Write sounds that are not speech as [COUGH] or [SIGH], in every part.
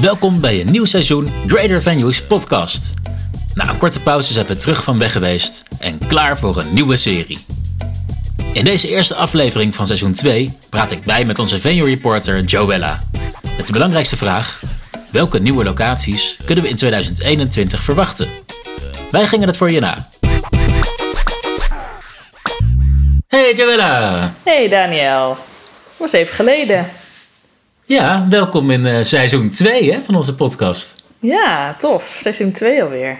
Welkom bij een nieuw seizoen Greater Venues podcast. Na een korte pauze zijn we terug van weg geweest en klaar voor een nieuwe serie. In deze eerste aflevering van seizoen 2 praat ik bij met onze venue reporter Joella. Met de belangrijkste vraag: welke nieuwe locaties kunnen we in 2021 verwachten? Wij gingen het voor je na. Hey Joella! Hey Daniel, was even geleden. Ja, welkom in uh, seizoen 2 hè, van onze podcast. Ja, tof. Seizoen 2 alweer.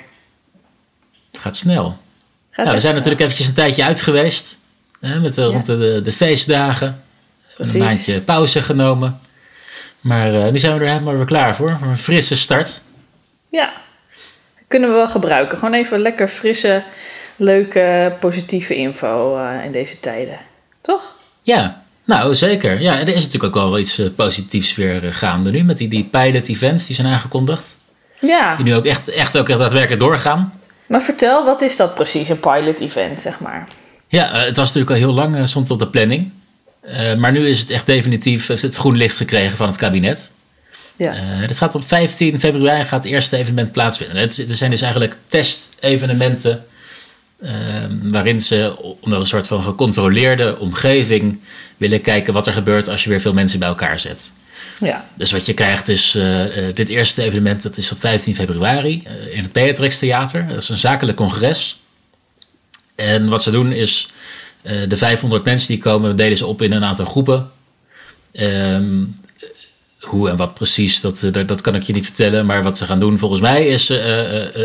Het gaat snel. Gaat nou, we zijn snel. natuurlijk eventjes een tijdje uit geweest. Hè, met de, Ja. rond de, de feestdagen. Precies. Een maandje pauze genomen. Maar eh, nu zijn we er helemaal weer klaar voor. Voor een frisse start. Ja, kunnen we wel gebruiken. Gewoon even lekker frisse, leuke, positieve info eh, in deze tijden. Toch? Ja, nou zeker. Ja, er is natuurlijk ook wel iets eh, positiefs weer eh, gaande nu. Met die, die pilot events die zijn aangekondigd. Ja, Die nu ook echt, echt ook echt daadwerkelijk doorgaan. maar vertel, wat is dat precies, een pilot event, zeg maar? Ja, eh, het was natuurlijk al heel lang stond op de planning. Maar nu is het echt definitief heeft het groen licht gekregen van het kabinet. Ja, het gaat op 15 februari gaat het eerste evenement plaatsvinden. Het, er zijn dus eigenlijk testevenementen eh, waarin ze onder een soort van gecontroleerde omgeving willen kijken wat er gebeurt als je weer veel mensen bij elkaar zet. ja, Dus wat je krijgt is eh, eh, dit eerste evenement, dat is op 15 februari eh, in het Beatrix Theater. Dat is een zakelijk congres. En wat ze doen is, de 500 mensen die komen, delen ze op in een aantal groepen. Ehm, hoe en wat precies, dat, dat, kan ik je niet vertellen. Maar wat ze gaan doen volgens mij is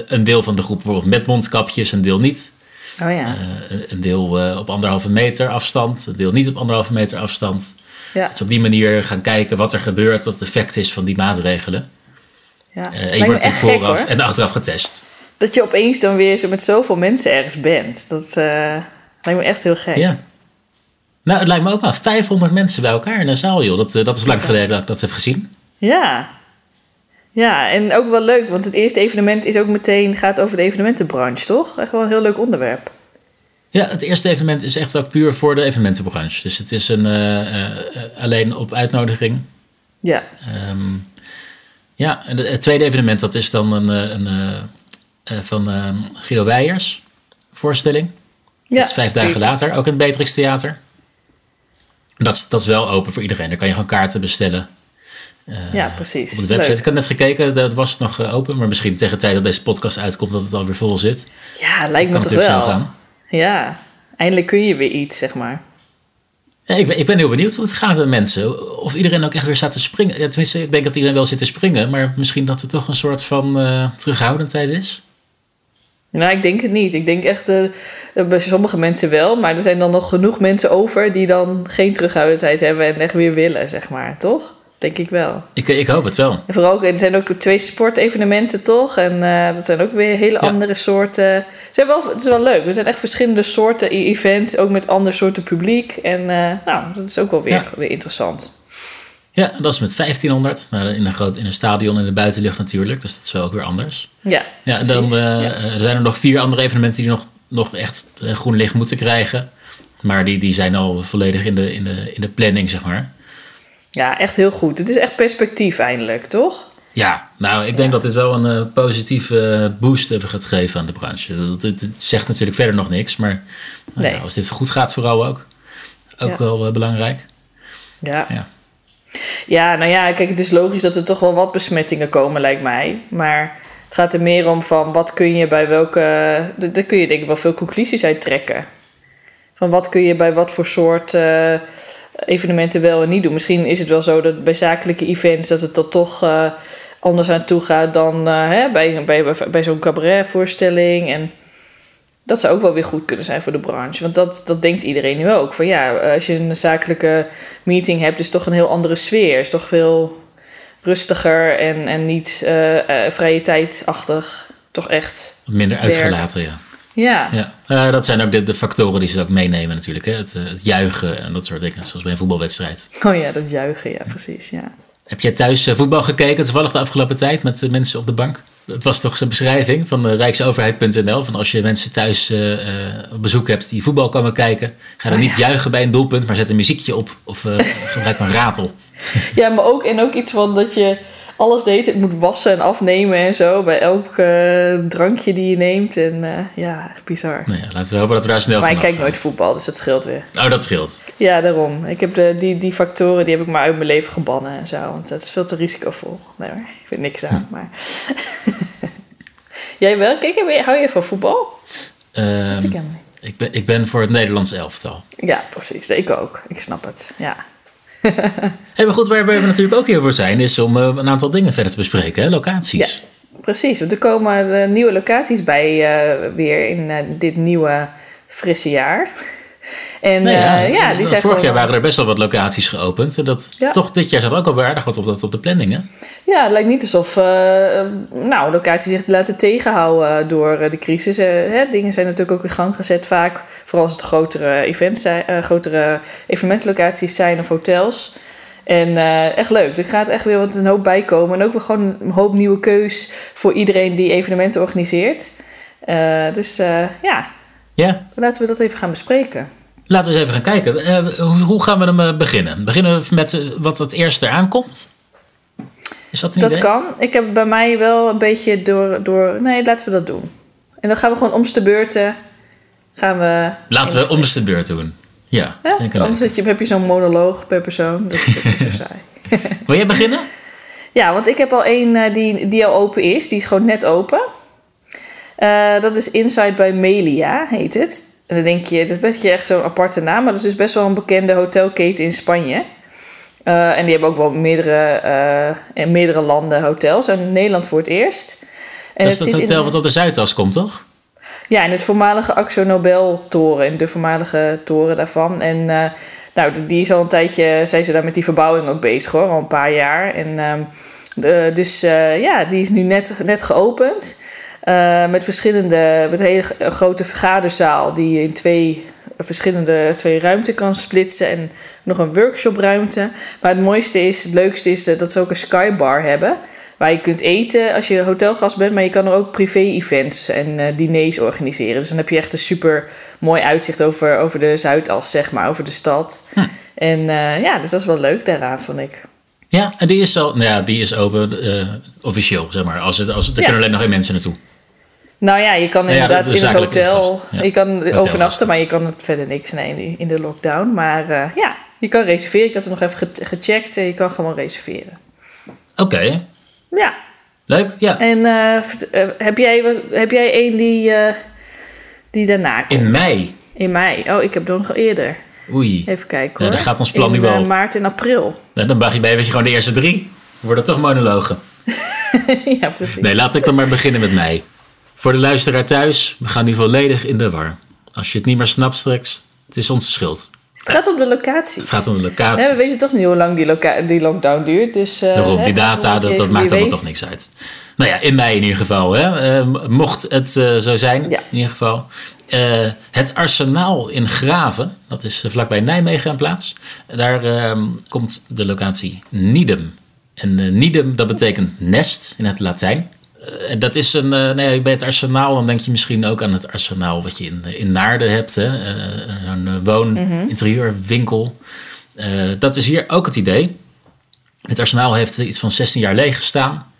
een deel van de groep bijvoorbeeld met mondkapjes, een deel niet. Oh ja. Eh, een deel eh, op anderhalve meter afstand, een deel niet op anderhalve meter afstand. ja, ze op die manier gaan kijken wat er gebeurt, wat het effect is van die maatregelen. ja. Eh, en je Lijkt me wordt gek, vooraf en achteraf getest. Dat je opeens dan weer zo met zoveel mensen ergens bent. Dat eh, lijkt me echt heel gek. Ja. Nou, het lijkt me ook wel 500 mensen bij elkaar in een zaal, joh. Dat, eh, dat is lang geleden dat ik dat heb gezien. Ja. Ja, en ook wel leuk, want het eerste evenement is ook meteen, gaat over de evenementenbranche, toch? Echt wel een heel leuk onderwerp. Ja, het eerste evenement is echt ook puur voor de evenementenbranche. Dus het is een, eh, eh, alleen op uitnodiging. Ja, Ehm, ja, en het tweede evenement dat is dan een, eh, een, van ehm, Guido Weijers voorstelling. ja. Dat is vijf dagen later, ook in het Beatrix Theater. Dat, is- dat is wel open voor iedereen. Daar kan je gewoon kaarten bestellen. Eh, Ja, precies. Op de website. Leuk. Ik had net gekeken, dat was nog eh, open. Maar misschien tegen de tijd dat deze podcast uitkomt, dat het alweer vol zit. Ja, Zo lijkt me toch wel. zo gaan. Ja, eindelijk kun je weer iets, zeg maar. Ja, ik, ben, ik ben heel benieuwd hoe het gaat met mensen. Of iedereen ook echt weer staat te springen. Ja, tenminste, ik denk dat iedereen wel zit te springen. Maar misschien dat er toch een soort van eh, terughoudendheid is. Nou, ik denk het niet. Ik denk echt, bij sommige mensen wel, maar er zijn dan nog genoeg mensen over die dan geen terughoudendheid hebben en echt weer willen, zeg maar, toch? Denk ik wel. Ik, ik hoop het wel. En vooral, er zijn ook twee sportevenementen, toch? En eh, dat zijn ook weer hele andere soorten. Het, zijn wel, het is wel leuk. Er zijn echt verschillende soorten events, ook met andere soorten publiek. En eh, nou, dat is ook wel weer, Ja. weer interessant. Ja, dat is met 1500. Nou, in, een groot, in een stadion in de buitenlucht natuurlijk. Dus dat is wel ook weer anders. Ja, Ja, dan eh, Ja. er zijn er nog vier andere evenementen die nog, nog echt groen licht moeten krijgen. Maar die, die zijn al volledig in de, in, de, in de planning, zeg maar. Ja, echt heel goed. Het is echt perspectief eindelijk, toch? Ja, nou, ik denk dat dit wel een eh, positieve boost even gaat geven aan de branche. Dat- zegt natuurlijk verder nog niks, maar nou ja, als dit goed gaat vooral ook. Ook Ja. wel eh, belangrijk. Ja. Ja. Ja, nou ja, kijk, het is logisch dat er toch wel wat besmettingen komen, lijkt mij. Maar het gaat er meer om van wat kun je bij welke. Daar kun je denk ik wel veel conclusies uit trekken. Van wat kun je bij wat voor soort eh, evenementen wel en niet doen. Misschien is het wel zo dat bij zakelijke events dat het er toch eh, anders aan toe gaat dan eh, hè, bij, bij, bij, zo'n cabaretvoorstelling. En dat zou ook wel weer goed kunnen zijn voor de branche. Want dat, dat denkt iedereen nu ook. Van ja, als je een zakelijke meeting hebt, is toch een heel andere sfeer. Is toch veel rustiger en, en niet eh, eh, vrije tijdachtig. Toch echt. Minder uitgelaten, ja. Ja, ja. Eh, dat zijn ook de, de factoren die ze ook meenemen natuurlijk. Hè? Het, eh, het juichen en dat soort dingen, zoals bij een voetbalwedstrijd. oh ja, dat juichen, ja, precies. Ja. Heb jij thuis eh, voetbal gekeken toevallig de afgelopen tijd met de mensen op de bank? Het was toch zijn beschrijving van Rijksoverheid.nl. Van als je mensen thuis op bezoek hebt die voetbal komen kijken. Ga dan Oh, niet juichen bij een doelpunt, maar zet een muziekje op. Of eh, gebruik een ratel. [LAUGHS] ja, maar ook, en ook iets van dat je alles deed. Het moet wassen en afnemen en zo. Bij elk eh, drankje die je neemt. En eh, ja, bizar. Nou ja, laten we hopen dat we daar snel maar ik vanaf kijk nooit voetbal, dus dat scheelt weer. Oh, dat scheelt. Ja, daarom. Ik heb de, die, die factoren die heb ik maar uit mijn leven gebannen en zo. Want dat is veel te risicovol. Nee hoor, ik vind niks aan. Maar... [LAUGHS] Jij wel? Kijk, hou je van voetbal? Ehm, ik ik, ben, ik ben voor het Nederlands elftal. Ja, precies. Ik ook. Ik snap het. Ja. [LAUGHS] Hey, maar goed, waar we natuurlijk ook hier voor zijn, is om eh, een aantal dingen verder te bespreken, hè? locaties. Ja, precies. Er komen eh, nieuwe locaties bij eh, weer in dit nieuwe frisse jaar. En Nou ja, ja, eh, die zijn vorig jaar waren er best wel wat locaties geopend. En dat, Ja. Toch, dit jaar staat ook al aardig wat op, dat, op de planning, hè? Ja, het lijkt niet alsof eh, nou, locaties zich laten tegenhouden door eh, de crisis. Eh, hè, dingen zijn natuurlijk ook in gang gezet vaak. Vooral als het grotere, events zijn, eh, grotere evenementlocaties zijn of hotels. En eh, echt leuk. Er gaat echt weer wat een hoop bij komen. En ook weer gewoon een hoop nieuwe keus voor iedereen die evenementen organiseert. Eh, dus eh, ja, Ja, laten we dat even gaan bespreken. Laten we eens even gaan kijken. Eh, hoe, hoe gaan we hem eh, beginnen? Beginnen we met eh, wat het eerste aankomt? Is dat een Dat idee? kan. Ik heb bij mij wel een beetje door, door... Nee, laten we dat doen. En dan gaan we gewoon om de beurten... Gaan we... Laten we om de beurt doen. Ja, Ja, anders heb je, heb je zo'n monoloog per persoon. Dat is zo [LAUGHS] saai. Wil jij beginnen? [LAUGHS] Ja, want ik heb al één die, die al open is. Die is gewoon net open. Dat is Inside by Melia, heet het. En dan denk je, het is best echt zo'n aparte naam. Maar dat is dus best wel een bekende hotelketen in Spanje. Eh, en die hebben ook wel meerdere, eh, in meerdere landen hotels. En Nederland voor het eerst. En dat is dat zit in- hotel wat op de Zuidas komt, toch? Ja, in het voormalige Axo Nobel toren, in de voormalige toren daarvan. En eh, nou, die is al een tijdje, zijn ze daar met die verbouwing ook bezig hoor, al een paar jaar. En ehm, de- dus ja, die is nu net, net geopend. Eh, met verschillende, met een hele grote vergaderzaal die je in twee verschillende twee ruimten kan splitsen en nog een workshopruimte. Maar het mooiste is, het leukste is dat ze ook een skybar hebben. Waar je kunt eten als je hotelgast bent, maar je kan er ook privé-events en eh, diners organiseren. Dus dan heb je echt een super mooi uitzicht over, over de Zuidas, zeg maar, over de stad. Hm. En eh, ja, dus dat is wel leuk daaraan, vond ik. Ja, en die is, al, nou ja, die is open officieel, zeg maar. Als het, als het, er Ja. kunnen alleen nog geen mensen naartoe. Nou ja, je kan ja, inderdaad de- de in het hotel, je kan overnachten, maar je kan verder niks nee, in de- in lockdown. Maar eh, ja, je kan reserveren. Ik had het nog even ge- gecheckt en je kan gewoon reserveren. Oké, Ja, leuk. Ja. en eh, eh, heb, jij, wat, heb jij één die, die daarna komt? In mei. In mei. Oh, ik heb er nog eerder. Oei. Even kijken Ja, hoor. daar gaat ons plan in, nu wel. maart en april. Dan mag je bij weet je gewoon de eerste drie. Worden toch monologen. [LAUGHS] ja, precies. Nee, laat ik dan maar beginnen met mei. Voor de luisteraar thuis, we gaan nu volledig in de war. Als je het niet meer snapt straks, het is onze schuld. Het gaat om de locaties. Het gaat om de Ja, locatie. we weten toch niet hoe lang die, die lockdown duurt. Dus, eh, Daarom, die data, dat, dat maakt allemaal toch niks uit. Nou ja, in mei in ieder geval. Hè. Eh, mocht het eh, zo zijn, Ja. in ieder geval. Het Arsenaal in Graven, dat is vlakbij Nijmegen een plaats. Daar ehm, komt de locatie Nidem. En Nidem, dat betekent nest in het Latijn. Eh, en dat is een, eh, nee, bij het arsenaal, dan denk je misschien ook aan het arsenaal wat je in, in Naarden hebt. Hè? Een eh, woon-interieurwinkel. Eh, dat is hier ook het idee. Het arsenaal heeft iets van 16 jaar leeg gestaan.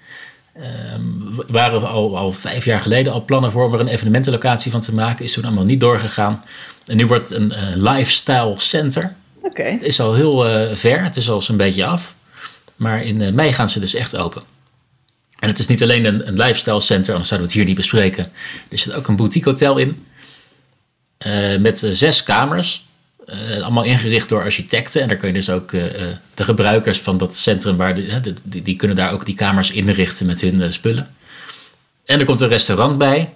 Ehm, waren we al, al vijf jaar geleden al plannen voor om er een evenementenlocatie van te maken. Is toen allemaal niet doorgegaan. En nu wordt het een lifestyle center. Oké. Het is al heel ver, het is al zo'n beetje af. Maar in mei gaan ze dus echt open. En het is niet alleen een, een lifestyle center, anders zouden we het hier niet bespreken. Er zit ook een boutique hotel in. eh, met eh, zes kamers. eh, allemaal ingericht door architecten. En daar kun je dus ook de gebruikers van dat centrum, waar de, hè, de- die, die kunnen daar ook die kamers inrichten met hun spullen. En er komt een restaurant bij,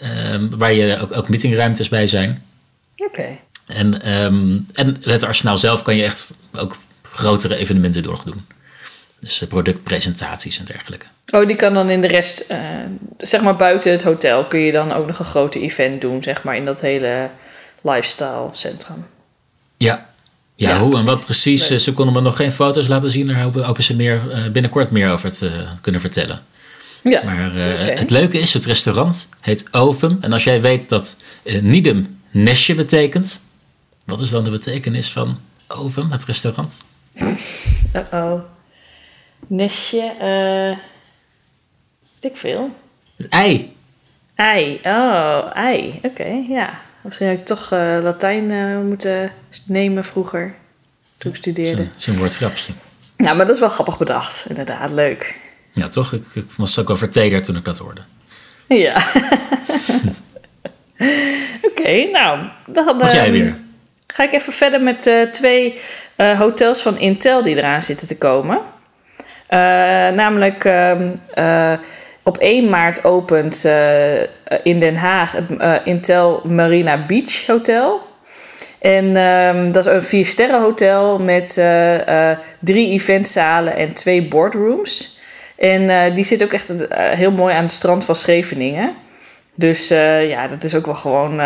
ehm, waar je ook, ook meetingruimtes bij zijn. Oké. En, ehm, en het arsenaal zelf kan je echt ook grotere evenementen doordoen. Dus eh, productpresentaties en dergelijke. Oh, die kan dan in de rest, eh, zeg maar buiten het hotel, kun je dan ook nog een grote event doen, zeg maar, in dat hele lifestyle centrum. Ja. Ja, Ja, hoe en wat precies. Eh, Ze konden me nog geen foto's laten zien. Daar hopen, ze meer, binnenkort meer over te kunnen vertellen. Ja. Maar het leuke is, het restaurant heet Ovum. En als jij weet dat Nidem nestje betekent. Wat is dan de betekenis van Ovum, het restaurant? [LAUGHS] Uh-oh. Nestje, eh weet ik veel. Een ei. Ei, oh, ei, oké, ja. Misschien had ik toch eh, Latijn eh, moeten nemen vroeger, toen ik studeerde. Zo'n zo'n woordgrapje. Nou, maar dat is wel grappig bedacht, inderdaad, leuk. Ja, toch? Ik, ik was ook wel vertederd toen ik dat hoorde. Ja. [LAUGHS] Oké, nou, dan Mag jij ehm, weer? ga ik even verder met twee hotels van Intel die eraan zitten te komen. Eh, namelijk ehm, eh, op 1 maart opent eh, in Den Haag het Intel Marina Beach Hotel. En ehm, dat is een vier sterren hotel met drie eventzalen en twee boardrooms. En die zit ook echt heel mooi aan het strand van Scheveningen. Dus ja, dat is ook wel gewoon.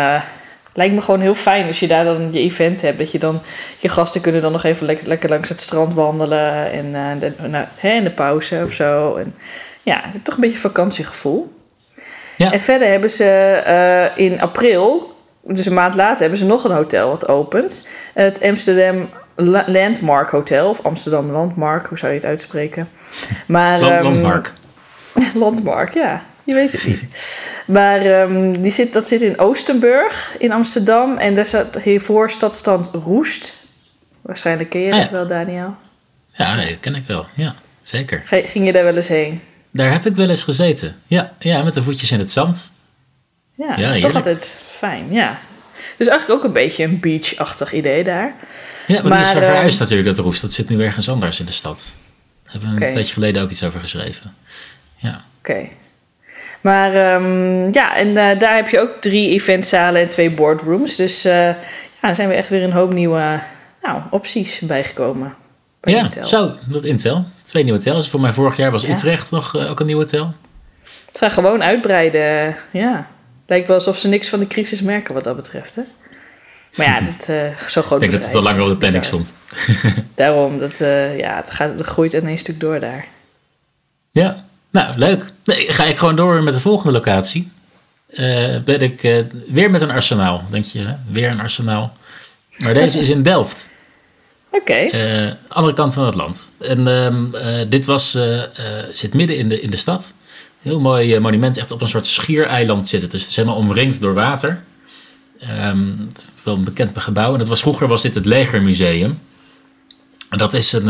Lijkt me gewoon heel fijn als je daar dan je event hebt. Dat je dan. Je gasten kunnen dan nog even lekker, lekker langs het strand wandelen. En eh, de, nou, hè, in de pauze of zo. En ja, toch een beetje vakantiegevoel. Ja. En verder hebben ze eh, in april, dus een maand later, hebben ze nog een hotel wat opent. Het Amsterdam La- Landmark Hotel, of Amsterdam Landmark, hoe zou je het uitspreken? Maar, ehm, Landmark. [LAUGHS] Landmark, ja. Je weet het niet. Maar ehm, die zit, dat zit in Oostenburg in Amsterdam. En daar zat hiervoor stadstand Roest. Waarschijnlijk ken je Ah, dat ja. wel, Daniel. Ja, dat ken ik wel. Ja, zeker. Ging je daar wel eens heen? Daar heb ik wel eens gezeten. Ja, ja met de voetjes in het zand. Ja, Ja, dat is toch altijd fijn, ja. Dus eigenlijk ook een beetje een beach-achtig idee daar. Ja, maar, die is Maar, ehm, verhuisd natuurlijk, dat roest. Dat zit nu ergens anders in de stad. Daar hebben we een tijdje geleden ook iets over geschreven. Ja. Oké. Maar ehm, ja, en eh, daar heb je ook drie eventzalen en twee boardrooms. Dus eh, ja, daar zijn we echt weer een hoop nieuwe nou, opties bijgekomen. Bij ja, Intel. zo, dat Intel. Twee nieuwe hotels. Voor mij vorig jaar was Ja. Utrecht nog eh, ook een nieuw hotel. Het gaan gewoon uitbreiden. Ja. Lijkt wel alsof ze niks van de crisis merken wat dat betreft. Hè? Maar ja, dat, eh zo groot Ik denk dat het al langer op de planning stond. Daarom, dat, ja, het, gaat, het groeit in één stuk door daar. Ja, nou leuk. Nee, ga ik gewoon door met de volgende locatie. Eh, ben ik eh, weer met een arsenaal, denk je? Hè? Weer een arsenaal. Maar deze is in Delft. [LAUGHS] Oké. Eh, andere kant van het land. En ehm, eh, dit was, zit midden in de, in de stad. Heel mooi monument, echt op een soort schiereiland zitten. Dus het is helemaal omringd door water. Is wel een bekend gebouw. En dat was, vroeger was dit het Legermuseum. En dat is een,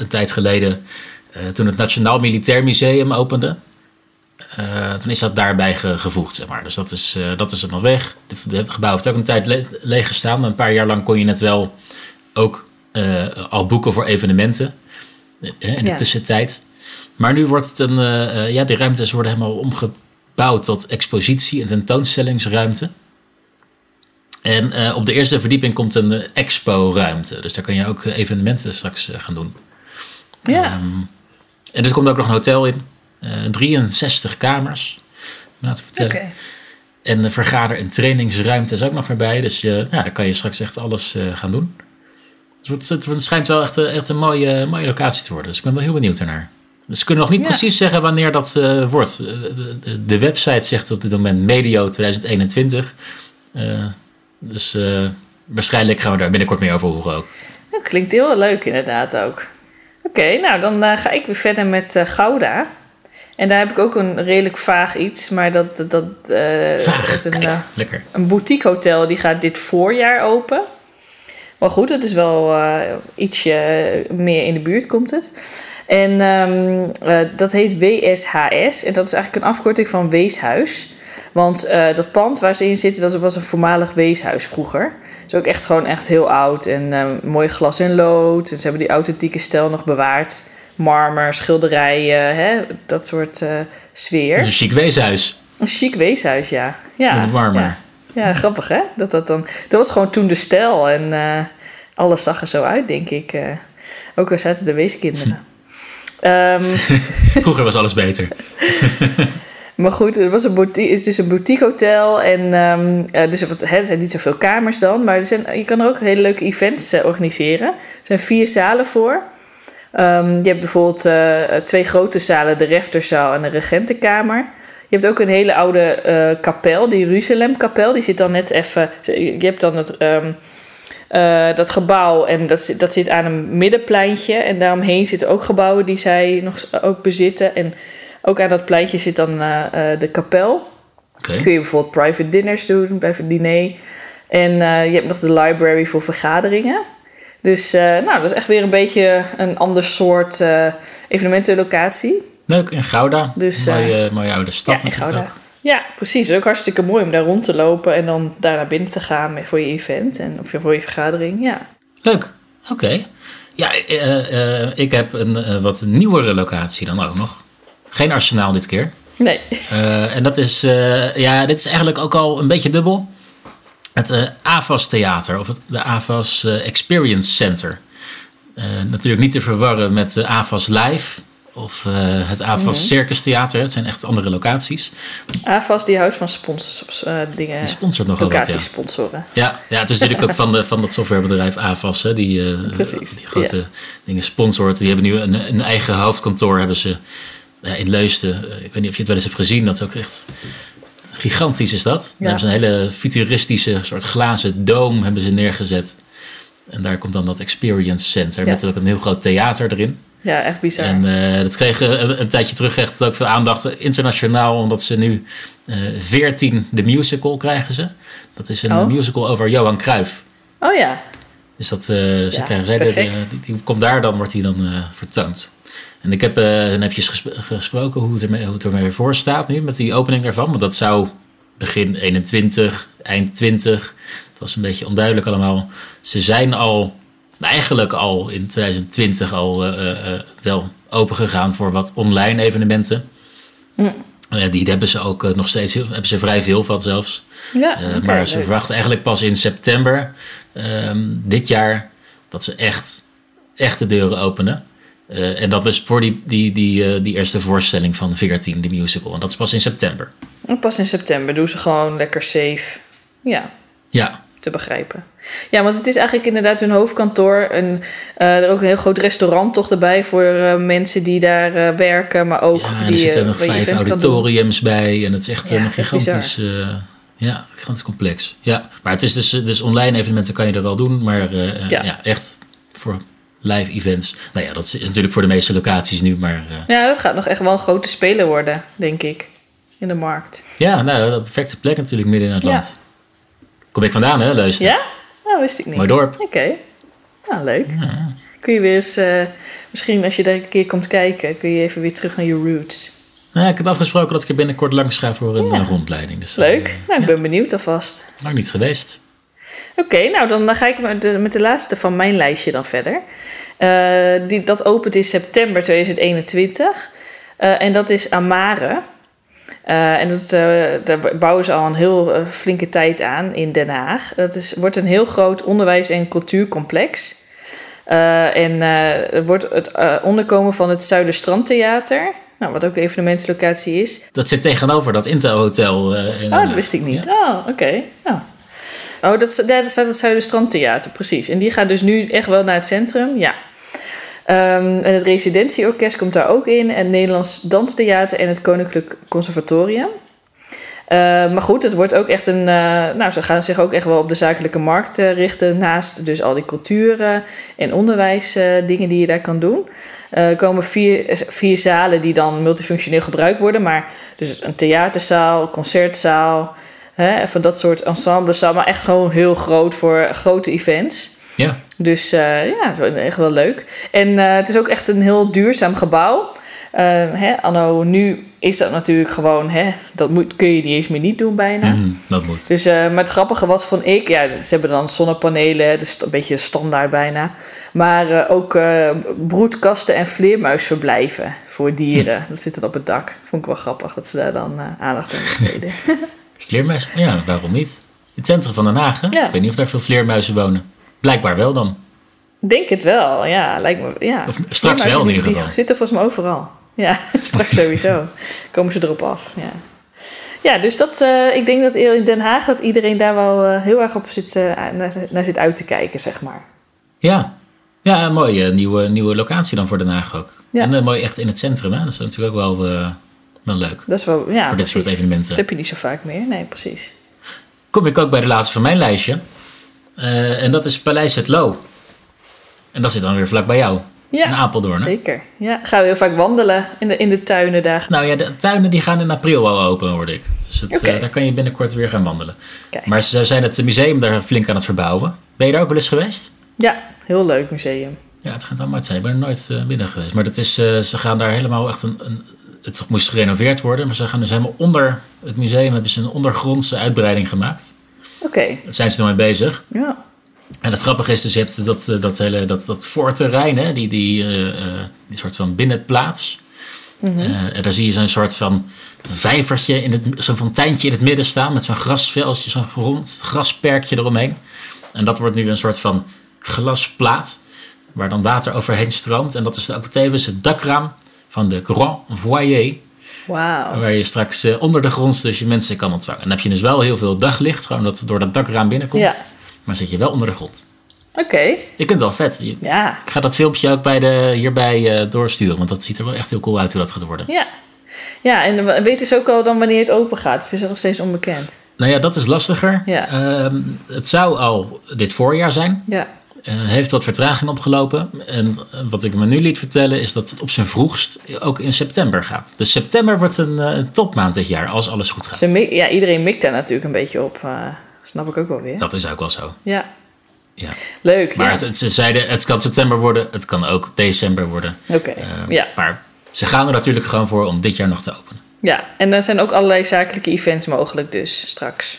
een tijd geleden, eh, toen het Nationaal Militair Museum opende. eh, toen is dat daarbij ge- gevoegd, zeg maar. Dus dat is, eh, dat is er nog weg. Dit het gebouw heeft ook een tijd le- leeg gestaan. Een paar jaar lang kon je het wel ook al boeken voor evenementen in de Ja. tussentijd. Maar nu wordt het een, ja, die ruimtes worden helemaal omgebouwd tot expositie- en tentoonstellingsruimte. En op de eerste verdieping komt een eh, expo-ruimte. Dus daar kan je ook evenementen straks gaan doen. Ja. Ehm, en er komt ook nog een hotel in. Eh 63 kamers. om Laten we vertellen. En de vergader- en trainingsruimte is ook nog erbij. Dus je, ja, daar kan je straks echt alles eh, gaan doen. Het, wordt, het wordt- schijnt wel echt, eh, echt een mooie, mooie locatie te worden. Dus ik ben wel heel benieuwd ernaar. Dus we kunnen nog niet Ja. precies zeggen wanneer dat eh, wordt. Eh, De, de, website zegt op dit moment medio 2021. Eh, dus eh, waarschijnlijk gaan we daar binnenkort meer over horen ook. Dat klinkt heel leuk inderdaad ook. Oké, nou dan eh, ga ik weer verder met eh, Gouda. En daar heb ik ook een redelijk vaag iets, maar dat, dat, dat eh, Vaag, is een, lekker. een boutique hotel die gaat dit voorjaar open. Maar goed, het is wel ietsje meer in de buurt komt het. En ehm, eh, dat heet WSHS. En dat is eigenlijk een afkorting van Weeshuis. Want eh, dat pand waar ze in zitten, dat was een voormalig weeshuis vroeger. Het is ook echt gewoon echt heel oud. En eh, mooi glas en lood. En ze hebben die authentieke stijl nog bewaard. Marmer, schilderijen, hè, dat soort eh, sfeer. Is een chic weeshuis. Een chic weeshuis, ja. ja Met warmer. Ja. Ja, grappig hè? Dat, dat, dan, dat was gewoon toen de stijl en alles zag er zo uit, denk ik. ook al zaten de weeskinderen. [LAUGHS] Ehm, Vroeger was alles beter. [LAUGHS] maar goed, het, was een boutique, het is dus een boutique hotel. En um, uh, dus er zijn niet zoveel kamers dan. Maar er zijn, je kan er ook hele leuke events uh, organiseren. Er zijn vier zalen voor. Um, je hebt bijvoorbeeld uh, twee grote zalen, de Refterzaal en de Regentenkamer. Je hebt ook een hele oude kapel, de Jeruzalem-kapel. Die zit dan net even... Je hebt dan het, um, Eh, dat gebouw, en dat, dat zit aan een middenpleintje. En daaromheen zitten ook gebouwen die zij nog ook bezitten. En ook aan dat pleintje zit dan eh, eh, de kapel. Oké. Kun je bijvoorbeeld private dinners doen, private diner. En eh, je hebt nog de library voor vergaderingen. Dus nou, dat is echt weer een beetje een ander soort evenementenlocatie. Leuk, in Gouda. Dus, mooie, mooie oude stad ja, Gouda. ook. Ja, precies. Het is ook hartstikke mooi om daar rond te lopen en dan daar naar binnen te gaan voor je event en of voor je vergadering. Ja. Leuk, oké. Ja, ik heb een wat nieuwere locatie dan ook nog. Geen arsenaal dit keer. Nee. Eh, en dat is, eh, ja, dit is eigenlijk ook al een beetje dubbel. Het eh, AVAS Theater, of het, de AVAS Experience Center. Natuurlijk niet te verwarren met de AVAS Live of het AVAS Circus Theater. Het zijn echt andere locaties. AFAS die houdt van sponsors, dingen, Die sponsort nogal wat, ja. locaties sponsoren. Ja, ja, het is natuurlijk ook van, de, van dat softwarebedrijf AVAS, hè, die, Precies, die grote dingen sponsort. Die hebben nu een, een eigen hoofdkantoor hebben ze ja, in Leusden. Eh, Ik weet niet of je het wel eens hebt gezien, dat is ook echt gigantisch is dat. Daar hebben ze een hele futuristische soort glazen doom hebben ze neergezet. En daar komt dan dat Experience Center Ja. met ook een heel groot theater erin. Ja, echt bizar. En eh, dat kreeg een, een tijdje terug echt ook veel aandacht eh, internationaal, omdat ze nu 14 de musical krijgen ze. Dat is een Oh. musical over Johan Cruijff. oh ja, Dus dat, ze Ja, krijgen zij, de, die, die komt daar, dan wordt die dan vertoond. En ik heb eh eventjes gesp- gesproken hoe het, ermee, hoe het ermee voor staat nu met die opening daarvan. Want dat zou begin 21, eind 20. Het was een beetje onduidelijk allemaal. Ze zijn al, eigenlijk al in 2020 al eh, eh, wel open gegaan voor wat online evenementen. Hm. Die hebben ze ook nog steeds, hebben ze vrij veel van zelfs. ja maar ze leuk. verwachten eigenlijk pas in september ehm, dit jaar dat ze echt, echt de deuren openen. Eh, en dat is voor die, die, die, eh, die eerste voorstelling van 14, die musical. En dat is pas in september. En Pas in september doen ze gewoon lekker safe. Ja, Ja, te begrijpen. Ja, want het is eigenlijk inderdaad hun hoofdkantoor. En eh, er ook een heel groot restaurant toch erbij voor mensen die daar werken. Maar ook ja die er zitten nog vijf auditoriums bij. En het is echt Ja, een gigantisch, ja, gigantisch complex. Ja, maar het is dus, dus online evenementen kan je er wel doen. Maar Ja. ja. echt voor live events. Nou ja, dat is natuurlijk voor de meeste locaties nu. Maar eh, Ja, dat gaat nog echt wel een grote speler worden, denk ik. In de markt. Ja, nou, de perfecte plek natuurlijk midden in het Ja. land. Kom ik vandaan, hè, Leusden? Ja? Nou, wist ik niet. Mooi dorp. Oké. Nou, leuk. Kun je weer eens... eh, misschien als je daar een keer komt kijken... kun je even weer terug naar je roots. Nou, ik heb afgesproken dat ik er binnenkort langs ga voor een Ja. rondleiding. Dus dan, Leuk. eh, Nou, ik ben benieuwd alvast. lang niet geweest. Oké, nou dan, dan ga ik met de, met de laatste van mijn lijstje dan verder. Eh, die, dat opent in september 2021. Eh, en dat is Amare. Eh, en dat, daar bouwen ze al een heel flinke tijd aan in Den Haag. Dat is, wordt een heel groot onderwijs- en cultuurcomplex. En het wordt het onderkomen van het Zuiderstrandtheater. Nou, wat ook een evenementslocatie is. Dat zit tegenover dat Intel Hotel. in Oh, dat wist ik niet. Ja. Oh, oké. Oh. Oh, dat, dat staat het Zuiderstrandtheater, precies. En die gaat dus nu echt wel naar het centrum, ja. Ehm, en het residentieorkest komt daar ook in. En het Nederlands Danstheater en het Koninklijk Conservatorium. Eh, maar goed, het wordt ook echt een... eh, nou, ze gaan zich ook echt wel op de zakelijke markt eh, richten... naast dus al die culturen en onderwijsdingen die je daar kan doen. Eh, Er komen vier, vier zalen die dan multifunctioneel gebruikt worden. Maar dus een theaterzaal, concertzaal... Hè, van dat soort ensemblezaal, maar echt gewoon heel groot voor grote events. Ja, Dus eh, ja, het is echt wel leuk. En eh, het is ook echt een heel duurzaam gebouw. Eh, hè, anno nu is dat natuurlijk gewoon, hè, dat moet, kun je niet eens meer niet doen bijna. Mhm, dat moet. Dus, maar het grappige was van ik, ja, ze hebben dan zonnepanelen, dus een beetje standaard bijna. Maar ook broedkasten en vleermuisverblijven voor dieren. Dat zit dan op het dak. Vond ik wel grappig dat ze daar dan aandacht aan besteden. [LAUGHS] Vleermuizen? Ja, waarom niet? In het centrum van Den Haag, hè? Ja. Ik weet niet of daar veel vleermuizen wonen. Blijkbaar wel dan. Denk het wel, ja. Lijkt me, ja. Of straks wel in ieder geval. Die zitten volgens mij overal. Ja, [LAUGHS] straks sowieso. Komen ze erop af, ja. Ja, dus dat, eh, ik denk dat in Den Haag dat iedereen daar wel eh, heel erg op zit, eh, naar, naar zit uit te kijken, zeg maar. Ja, ja een mooie nieuwe, nieuwe locatie dan voor Den Haag ook. Ja. En mooi echt in het centrum, hè? Dat is natuurlijk ook wel, wel leuk. Dat is wel, ja, voor dit soort evenementen. Dat heb je niet zo vaak meer, nee, precies. Kom ik ook bij de laatste van mijn lijstje. Eh, en dat is Paleis het Loo. En dat zit dan weer vlak bij jou. Ja, in Apeldoorn. Hè? zeker. Ja, gaan we heel vaak wandelen in de, in de tuinen daar. Nou ja, de tuinen die gaan in april al open, hoorde ik. Dus het, eh, daar kan je binnenkort weer gaan wandelen. Kijk. Maar ze zijn het museum daar flink aan het verbouwen. Ben je daar ook wel eens geweest? Ja, heel leuk museum. Ja, het schijnt allemaal uit zijn. Ik ben er nooit eh, binnen geweest. Maar dat is, ze gaan daar helemaal echt een, een... Het moest gerenoveerd worden, maar ze gaan dus helemaal onder het museum... hebben ze een ondergrondse uitbreiding gemaakt. Oké, Daar zijn ze nog mee bezig. ja. En het grappige is dus, je hebt dat, eh, dat hele dat, dat voorterrein, hè, die, die, eh, eh, die soort van binnenplaats. Mhm. En daar zie je zo'n soort van vijvertje, in het, zo'n fonteintje in het midden staan met zo'n grasveldje, zo'n rond grasperkje eromheen. En dat wordt nu een soort van glasplaat waar dan water overheen stroomt. En dat is ook tevens het dakraam van de Grand Voyer, waar je straks eh, onder de grond dus je mensen kan ontvangen. En dan heb je dus wel heel veel daglicht, gewoon dat door dat dakraam binnenkomt. Ja. Maar zit je wel onder de grond. Oké, Je kunt het wel vet. Je- ja. ik ga dat filmpje ook bij de, hierbij eh, doorsturen, want dat ziet er wel echt heel cool uit hoe dat gaat worden. Ja. Ja, en we- weten ze ook al dan wanneer het open gaat? Of is dat nog steeds onbekend? Nou ja, dat is lastiger. Ja. Ehm, het zou al dit voorjaar zijn. Ja. Eh, heeft wat vertraging opgelopen. En wat ik me nu liet vertellen is dat het op zijn vroegst ook in september gaat. Dus september wordt een eh, topmaand dit jaar, als alles goed gaat. Ze ja, iedereen mikt daar natuurlijk een beetje op. eh, snap ik ook wel weer. Dat is ook wel zo. Ja, Ja. leuk. Maar ja. het, ze zeiden, het kan september worden, het kan ook december worden. Oké, ja. Maar ze gaan er natuurlijk gewoon voor om dit jaar nog te openen. ja. En dan zijn ook allerlei zakelijke events mogelijk dus straks.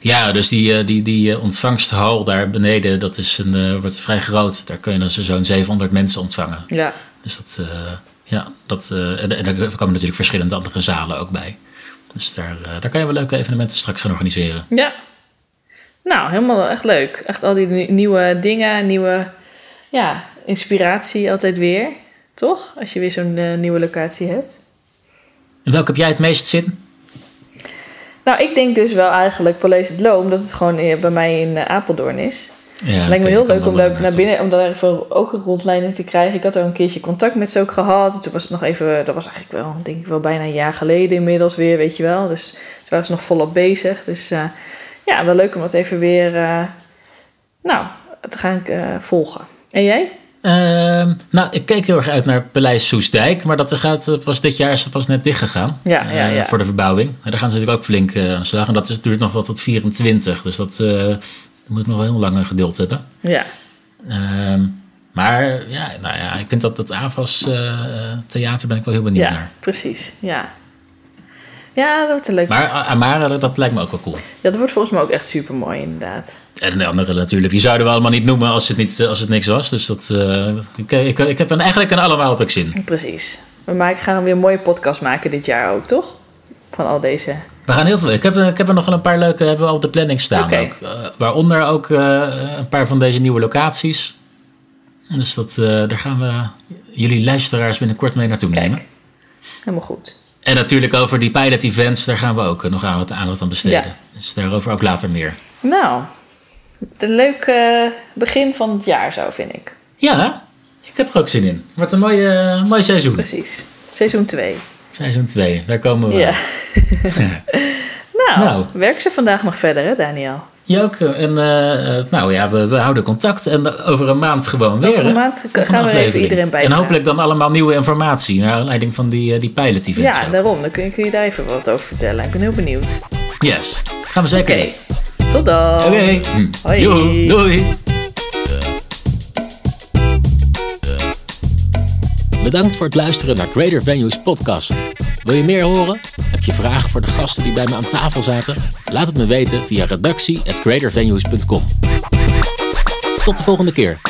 Ja, dus die, eh, die, die eh, ontvangsthal daar beneden, dat is een, eh, wordt vrij groot. Daar kun je dan zo- zo'n 700 mensen ontvangen. Ja, Dus dat, eh, ja, dat, en, en er komen natuurlijk verschillende andere zalen ook bij. Dus daar, daar kan je wel leuke evenementen straks gaan organiseren. ja. Nou, helemaal echt leuk. Echt al die ni- nieuwe dingen, nieuwe ja, inspiratie altijd weer. Toch? Als je weer zo'n nieuwe locatie hebt. En welke heb jij het meest zin? Nou, ik denk dus wel eigenlijk Paleis het Loom, omdat het gewoon eh, bij mij in eh, Apeldoorn is. Ja, Lijkt me heel leuk om daar naar binnen, om daar even ook een rondleiding te krijgen. Ik had er een keertje contact met ze ook gehad. Toen was het nog even, dat was eigenlijk wel, denk ik wel bijna een jaar geleden inmiddels weer, weet je wel. Dus toen waren ze nog volop bezig. Dus eh, ja, wel leuk om dat even weer, nou, te gaan volgen. En jij? Ehm, nou, ik keek heel erg uit naar Paleis Soesdijk, maar dat gaat eh, pas dit jaar is het pas net dicht gegaan. Ja, ja, eh, ja. Voor de verbouwing. En daar gaan ze natuurlijk ook flink eh, aan de slag. En dat is, duurt nog wel tot 24, dus dat moet ik nog wel heel lang geduld hebben. Ja, Ehm, maar ja, nou ja, ik vind dat AVAS eh, theater ben ik wel heel benieuwd ja naar. precies. Ja. Ja, dat wordt een leuk. Maar Amara, dat, lijkt me ook wel cool. Ja, dat wordt volgens mij ook echt super mooi, inderdaad. En de andere natuurlijk, die zouden we allemaal niet noemen als het, niet, als het niks was. Dus dat, eh, ik, ik, ik heb een, eigenlijk een allemaal op ik zin. Precies. We maken, gaan weer een mooie podcast maken dit jaar ook, toch? Van al deze. We gaan heel veel. Ik heb, ik heb er nog een paar leuke hebben we al op de planning staan. Ook. Eh, waaronder ook eh, een paar van deze nieuwe locaties. Dus dat, eh, daar gaan we jullie luisteraars binnenkort mee naartoe nemen. Helemaal goed. En natuurlijk over die pilot events, daar gaan we ook nog aan wat aandacht aan besteden. Ja. Dus daarover ook later meer. Nou, een leuk begin van het jaar zo, vind ik. Ja, ik heb er ook zin in. Wordt een mooi, eh, mooi seizoen. Precies. Seizoen 2. Seizoen 2, daar komen we. Ja. [LAUGHS] nou, Nou. werk ze vandaag nog verder, hè, Daniel? Je ook. eh, En eh, eh, nou ja, we, we houden contact. En over een maand gewoon weer. Over een maand gaan we er even aflevering. iedereen bij En hopelijk dan allemaal nieuwe informatie. Naar aanleiding van die, eh, die pilot events. Ja, ook. daarom. Dan kun je, kun je daar even wat over vertellen. Ik ben heel benieuwd. Yes, gaan we zeker Oké, tot dan. Oké. Hoi. Joe, doei. Bedankt voor het luisteren naar Greater Venues podcast. Wil je meer horen? Heb je vragen voor de gasten die bij me aan tafel zaten? Laat het me weten via redactie@greatervenues.com. Tot de volgende keer.